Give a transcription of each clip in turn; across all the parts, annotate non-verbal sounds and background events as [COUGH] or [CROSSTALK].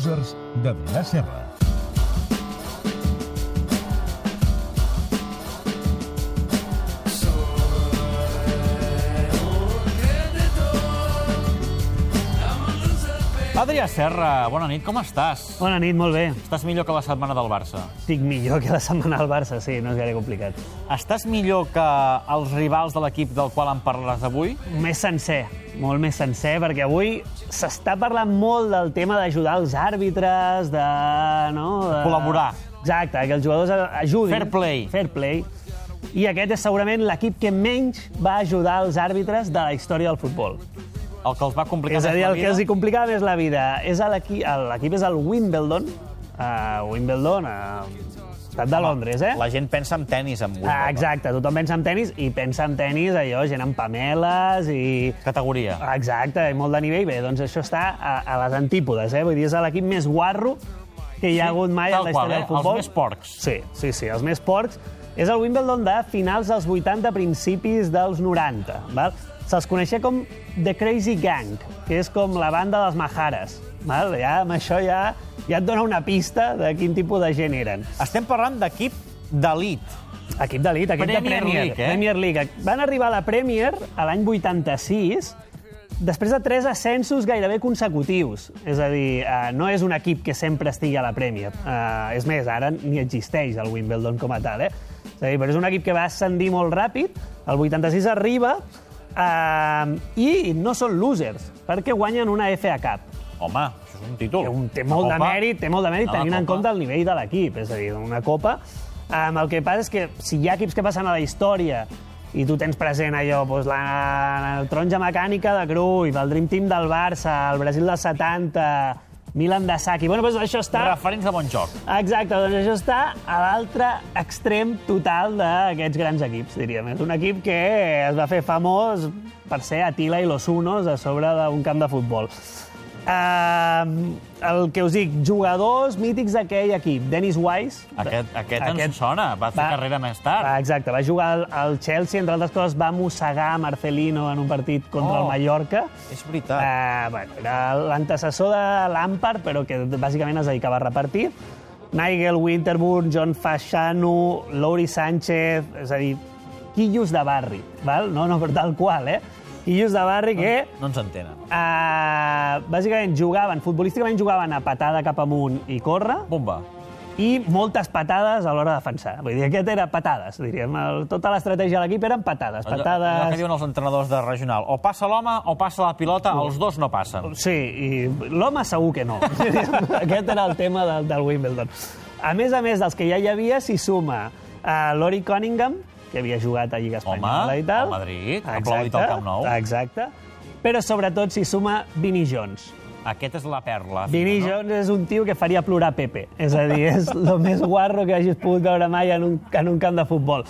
Losers de Vila Serra. Adrià Serra, bona nit, com estàs? Bona nit, molt bé. Estàs millor que la setmana del Barça. Estic millor que la setmana al Barça, sí, no és gaire complicat. Estàs millor que els rivals de l'equip del qual en parlaràs avui? Més sencer, molt més sencer, perquè avui s'està parlant molt del tema d'ajudar els àrbitres, de... No, de... Col·laborar. Exacte, que els jugadors ajudin. Fair play. Fair play. I aquest és segurament l'equip que menys va ajudar els àrbitres de la història del futbol. El que els va complicar És a dir, el que els hi complicava més la vida. És a l'equip l'equip és el Wimbledon, uh, Wimbledon, uh, estat de Londres, eh? La gent pensa en tennis, en Wimbledon. Ah, exacte, tothom pensa en tennis i pensa en tennis allò, gent amb pameles i... Categoria. Exacte, i molt de nivell. Bé, doncs això està a, a les antípodes, eh? Vull dir, és l'equip més guarro que hi ha hagut mai en la història eh? del futbol. Els més porcs. Sí, sí, sí, els més porcs. És el Wimbledon de finals dels 80, principis dels 90. Val? Se'ls coneixia com The Crazy Gang, que és com la banda dels Maharas. Val? Ja, amb això ja, ja et dona una pista de quin tipus de gent eren. Estem parlant d'equip d'elit. Equip d'elit, equip Premier de Premier. League, eh? Premier League. Van arribar a la Premier a l'any 86, després de tres ascensos gairebé consecutius. És a dir, eh, no és un equip que sempre estigui a la Premier. Eh, és més, ara ni existeix el Wimbledon com a tal, eh? És a dir, però és un equip que va ascendir molt ràpid, el 86 arriba, eh, i no són losers, perquè guanyen una FA Cup. Home, això és un títol. Té, un, té molt de mèrit, té molt de mèrit tenint en compte el nivell de l'equip. És a dir, una copa. Um, el que passa és que si hi ha equips que passen a la història i tu tens present allò, doncs la, la taronja mecànica de Cruyff, el Dream Team del Barça, el Brasil dels 70, Milan de Saki... Bueno, doncs això està... Referents de bon joc. Exacte, doncs això està a l'altre extrem total d'aquests grans equips, diríem. És un equip que es va fer famós per ser Atila i los Unos a sobre d'un camp de futbol. Uh, el que us dic, jugadors mítics d'aquell equip. Dennis Wise. Aquest, aquest, aquest ens sona, va fer carrera més tard. Va, exacte, va jugar al, al Chelsea, entre altres coses va mossegar Marcelino en un partit contra Oh. el Mallorca. És veritat. Uh, bueno, era l'antecessor de Lampard, però que bàsicament es dedicava a repartir. Nigel Winterburn, John Fashanu, Lori Sánchez, és a dir, quillos de barri, val? No, no, però tal qual, eh? Quillos de barri que, No ens entenen. uh, bàsicament, jugaven, futbolísticament jugaven a patada cap amunt i córrer, Bomba. i moltes patades a l'hora de defensar. Vull dir, aquest era patades, diríem. El, tota l'estratègia de l'equip eren patades. Allò, allò que Patades... diuen els entrenadors de regional. O passa l'home o passa la pilota, els dos no passen. Sí, i l'home segur que no. [LAUGHS] Aquest era el tema del, del Wimbledon. A més a més dels que ja hi havia, s'hi suma uh, Lori Cunningham, que havia jugat a Lliga Espanyola Home, i tal. al Madrid, aplaudit al Camp Nou. Exacte. Però sobretot s'hi suma Vinnie Jones. Aquest és la perla. Vinnie Jones és un tio que faria plorar Pepe. És a dir, és el més guarro que hagis pogut veure mai en un, en un camp de futbol.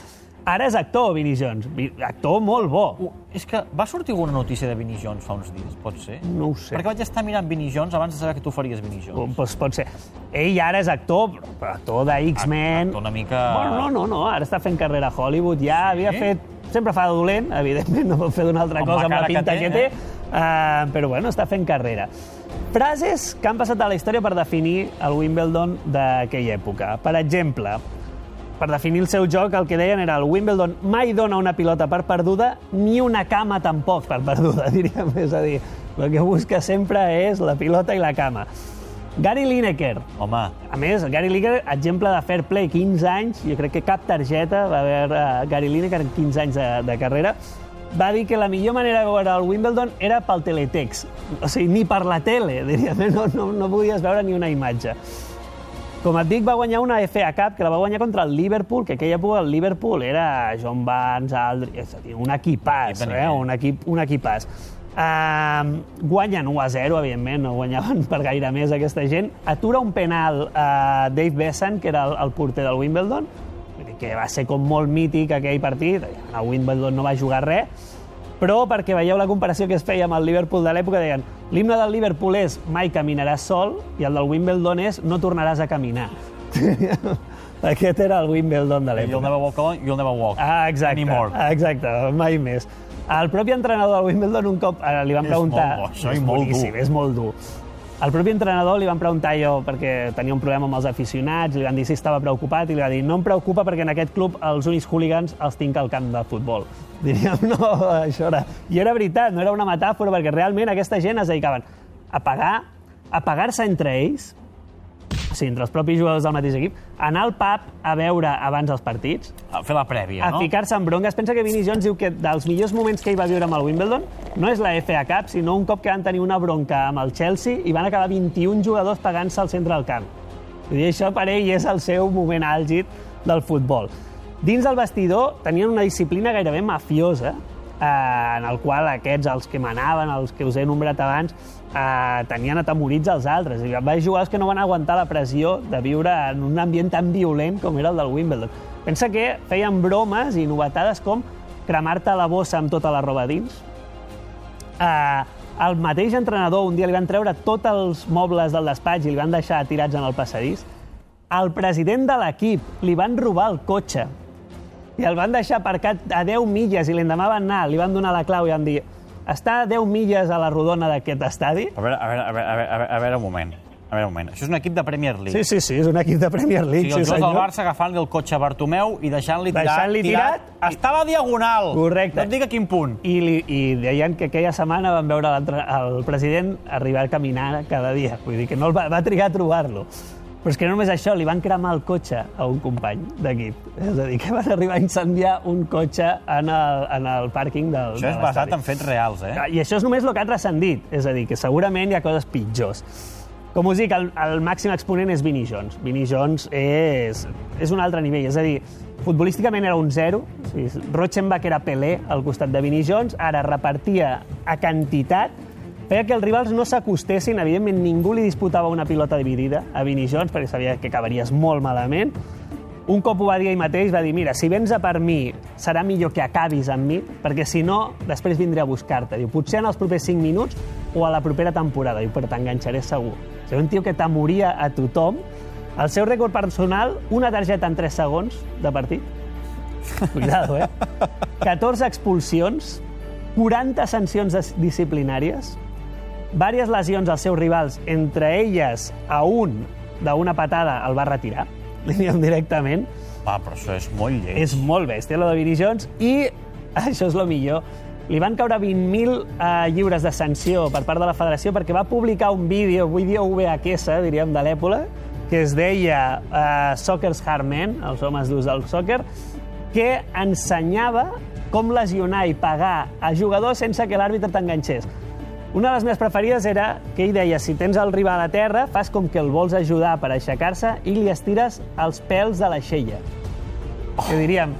Ara és actor, Vinnie Jones. Actor molt bo. Uh, és que va sortir alguna notícia de Vinnie Jones fa uns dies, pot ser? No ho sé. Perquè vaig estar mirant Vinnie Jones abans de saber que tu faries Vinnie Jones. Pues pot ser. Ell ara és actor, actor de X-Men. Actor una mica- Bueno, no, no, no, ara està fent carrera a Hollywood, ja Sí? havia fet... Sempre fa de dolent, evidentment, no pot fer d'una altra la cosa amb la cara que pinta té, que té, eh? uh, però bueno, està fent carrera. Frases que han passat a la història per definir el Wimbledon d'aquella època. Per exemple, per definir el seu joc, el que deien era el Wimbledon mai dona una pilota per perduda, ni una cama tampoc per perduda, [LAUGHS] diríem. És a dir, el que busca sempre és la pilota i la cama. Gary Lineker, Home, a més, Gary Lineker, exemple de fair play, 15 anys, jo crec que cap targeta va haver uh, Gary Lineker en 15 anys de, de carrera, va dir que la millor manera de veure el Wimbledon era pel teletext. O sigui, ni per la tele, [LAUGHS] diríem, no, no, no podies veure ni una imatge. Com et dic, va guanyar una FA Cup, que la va guanyar contra el Liverpool, que aquella època el Liverpool era John Barnes, Aldri... És a dir, un equipàs, eh? un, equip, un equipàs. Uh, guanyen 1 a 0, evidentment, no guanyaven [LAUGHS] per gaire més aquesta gent. Atura un penal a Dave Besant, que era el, el porter del Wimbledon, que va ser com molt mític aquell partit. El Wimbledon no va jugar res, però perquè veieu la comparació que es feia amb el Liverpool de l'època, deien l'himne del Liverpool és mai caminaràs sol i el del Wimbledon és no tornaràs a caminar. [LAUGHS] Aquest era el Wimbledon de you'll l'època. never walk alone, you'll never walk. Ah, exacte. Anymore. Ah, exacte, mai més. El propi entrenador del Wimbledon un cop eh, li van És preguntar... molt bo, això, i és molt dur. És molt dur. El propi entrenador li van preguntar jo, perquè tenia un problema amb els aficionats, li van dir si estava preocupat, i li va dir no em preocupa perquè en aquest club els únics hooligans els tinc al camp de futbol. [LAUGHS] Diríem, no, això era... I era veritat, no era una metàfora, perquè realment aquesta gent es dedicaven a pagar, a pagar-se entre ells, sí, entre els propis jugadors del mateix equip, anar al pub a veure abans els partits, A fer la prèvia, a no? ficar-se en bronques. Pensa que Vinnie Jones diu que dels millors moments que ell va viure amb el Wimbledon no és la FA Cup, sinó un cop que van tenir una bronca amb el Chelsea i van acabar 21 jugadors pagant-se al centre del camp. Dir, això per ell és el seu moment àlgid del futbol. Dins del vestidor tenien una disciplina gairebé mafiosa, eh, en el qual aquests, els que manaven, els que us he nombrat abans, eh, tenien atemorits als altres. Hi va jugadors que no van aguantar la pressió de viure en un ambient tan violent com era el del Wimbledon. Pensa que feien bromes i novetades com cremar-te la bossa amb tota la roba dins, eh, el mateix entrenador un dia li van treure tots els mobles del despatx i li van deixar tirats en el passadís. Al president de l'equip li van robar el cotxe i el van deixar aparcat a 10 milles i l'endemà van anar, li van donar la clau i van dir està a 10 milles a la rodona d'aquest estadi? A veure, a veure, a veure, a veure, a veure un moment. A veure un moment. Això és un equip de Premier League. Sí, sí, sí, és un equip de Premier O League, sigui, els sí, jugadors del. Barça agafant-li el cotxe a Bartomeu i deixant-li tirat, Deixant-li tirat. Està a la diagonal. Correcte. No et dic a quin punt. I, li, I deien que aquella setmana van veure el president arribar a caminar cada dia. Vull dir que no el va, va trigar a trobar-lo. Però és que no només això, li van cremar el cotxe a un company d'equip. És a dir, que van arribar a incendiar un cotxe en el, en el pàrquing del Això és de basat en fets reals, eh? I això és només el que ha transcendit. És a dir, que segurament hi ha coses pitjors. Com us dic, el, el màxim exponent és Vinnie Jones. Vinnie Jones és, és un altre nivell. És a dir, futbolísticament era un zero. O sigui, Rochenbach era Pelé al costat de Vinnie Jones. Ara repartia a quantitat feia que els rivals no s'acostessin. Evidentment, ningú li disputava una pilota dividida a Vinnie Jones perquè sabia que acabaries molt malament. Un cop ho va dir ell mateix, va dir, mira, si vens a per mi, serà millor que acabis amb mi, perquè si no, després vindré a buscar-te. Diu, potser en els propers 5 minuts o a la propera temporada. Diu, però t'enganxaré segur. O sigui, un tio que t'amoria a tothom. El seu rècord personal, una targeta en 3 segons de partit. Cuidado, eh? [LAUGHS] 14 expulsions, 40 sancions dis- disciplinàries, diverses lesions als seus rivals, entre elles a un d'una patada el va retirar, [LAUGHS] directament. Va, però això és molt lleig. És molt bèstia, lo de Vinnie Jones, i [LAUGHS] això és el millor. Li van caure 20.000 eh, lliures de sanció per part de la federació perquè va publicar un vídeo, vídeo VHS, diríem, de l'època, que es deia eh, Soccer's Hard Men, els homes durs del soccer, que ensenyava com lesionar i pagar a jugadors sense que l'àrbitre t'enganxés. Una de les meves preferides era que ell deia si tens el rival a terra, fas com que el vols ajudar per aixecar-se i li estires els pèls de l'aixella. Que diríem,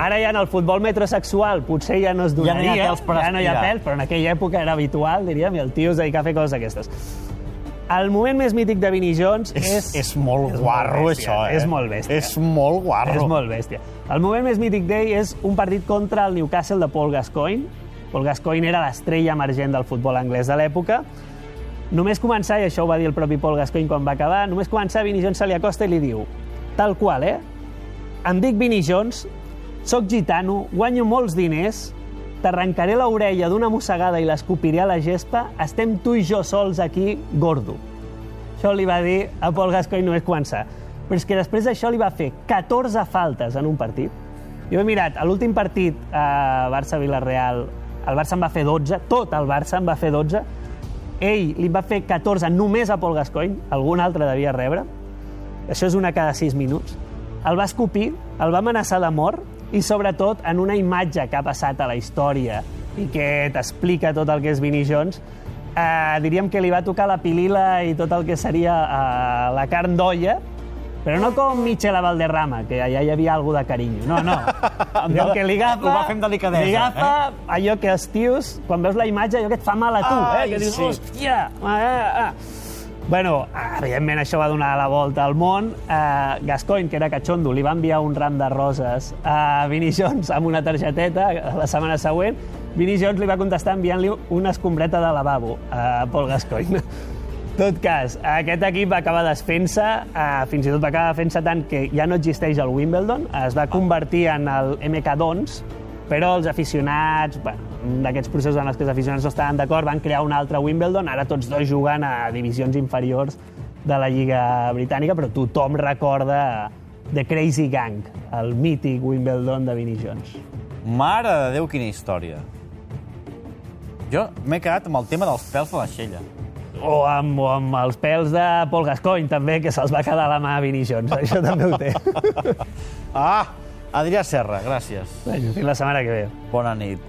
ara ja en el futbol metrosexual potser ja no es Ja no hi ha donaria, pèls per ja no hi ha pèls, però en aquella època era habitual, diríem, i el tio es dedicava a fer coses d'aquestes. El moment més mític de Vinnie Jones és... És, és molt és molt guarro, bèstia, això, eh? és molt bèstia. És molt guarro. És molt bèstia. El moment més mític d'ell és un partit contra el Newcastle de Paul Gascoigne. Paul Gascoigne era l'estrella emergent del futbol anglès de l'època. Només començar, i això ho va dir el propi Paul Gascoigne quan va acabar, només començar, Vinnie Jones se li acosta i li diu, tal qual, eh? Em dic Vinnie Jones, sóc gitano, guanyo molts diners, t'arrencaré l'orella d'una mossegada i l'escopiré a la gespa, estem tu i jo sols aquí, gordo. Això li va dir a Paul Gascoigne només començar. Però és que després d'això li va fer 14 faltes en un partit. Jo he mirat, a l'últim partit a Barça-Villarreal, el Barça en va fer 12, tot el Barça en va fer 12, ell li va fer 14 només a Paul Gascoigne, algun altre devia rebre, això és una cada 6 minuts, el va escopir, el va amenaçar de mort i sobretot en una imatge que ha passat a la història i que t'explica tot el que és Vinnie Jones, eh, diríem que li va tocar la pilila i tot el que seria eh, la carn d'olla, però no com Michela Valderrama, que allà hi havia alguna de carinyo. No, no. [LAUGHS] Allò que li agafa, Ho va fer amb delicadesa, Li agafa allò que els tios, quan veus la imatge, allò que et fa mal a tu, Ai, eh? que dius, sí. hòstia, ah, ah. Bueno, evidentment això va donar la volta al món. Uh, Gascoigne, que era catxondo, li va enviar un ram de roses a Vinnie Jones amb una targeteta la setmana següent. Vinnie Jones li va contestar enviant-li una escombreta de lavabo a Paul Gascoigne. Tot cas, aquest equip va acabar desfent-se, eh, fins i tot va acabar fent-se tant que ja no existeix el Wimbledon, es va convertir en el MK Dons, Però els aficionats, bueno, d'aquests processos en els que els aficionats no estaven d'acord, van crear un altre Wimbledon, ara tots dos juguen a divisions inferiors de la Lliga Britànica, però tothom recorda The Crazy Gang, el mític Wimbledon de Vinnie Jones. Mare de Déu, quina història. Jo m'he quedat amb el tema dels pèls de la Xella. O amb, o amb els pèls de Paul Gascoigne, també, que se'ls va quedar la mà a Vinnie Jones. Això també ho té. Ah! Adrià Serra, gràcies. Fins la setmana que ve. Bona nit.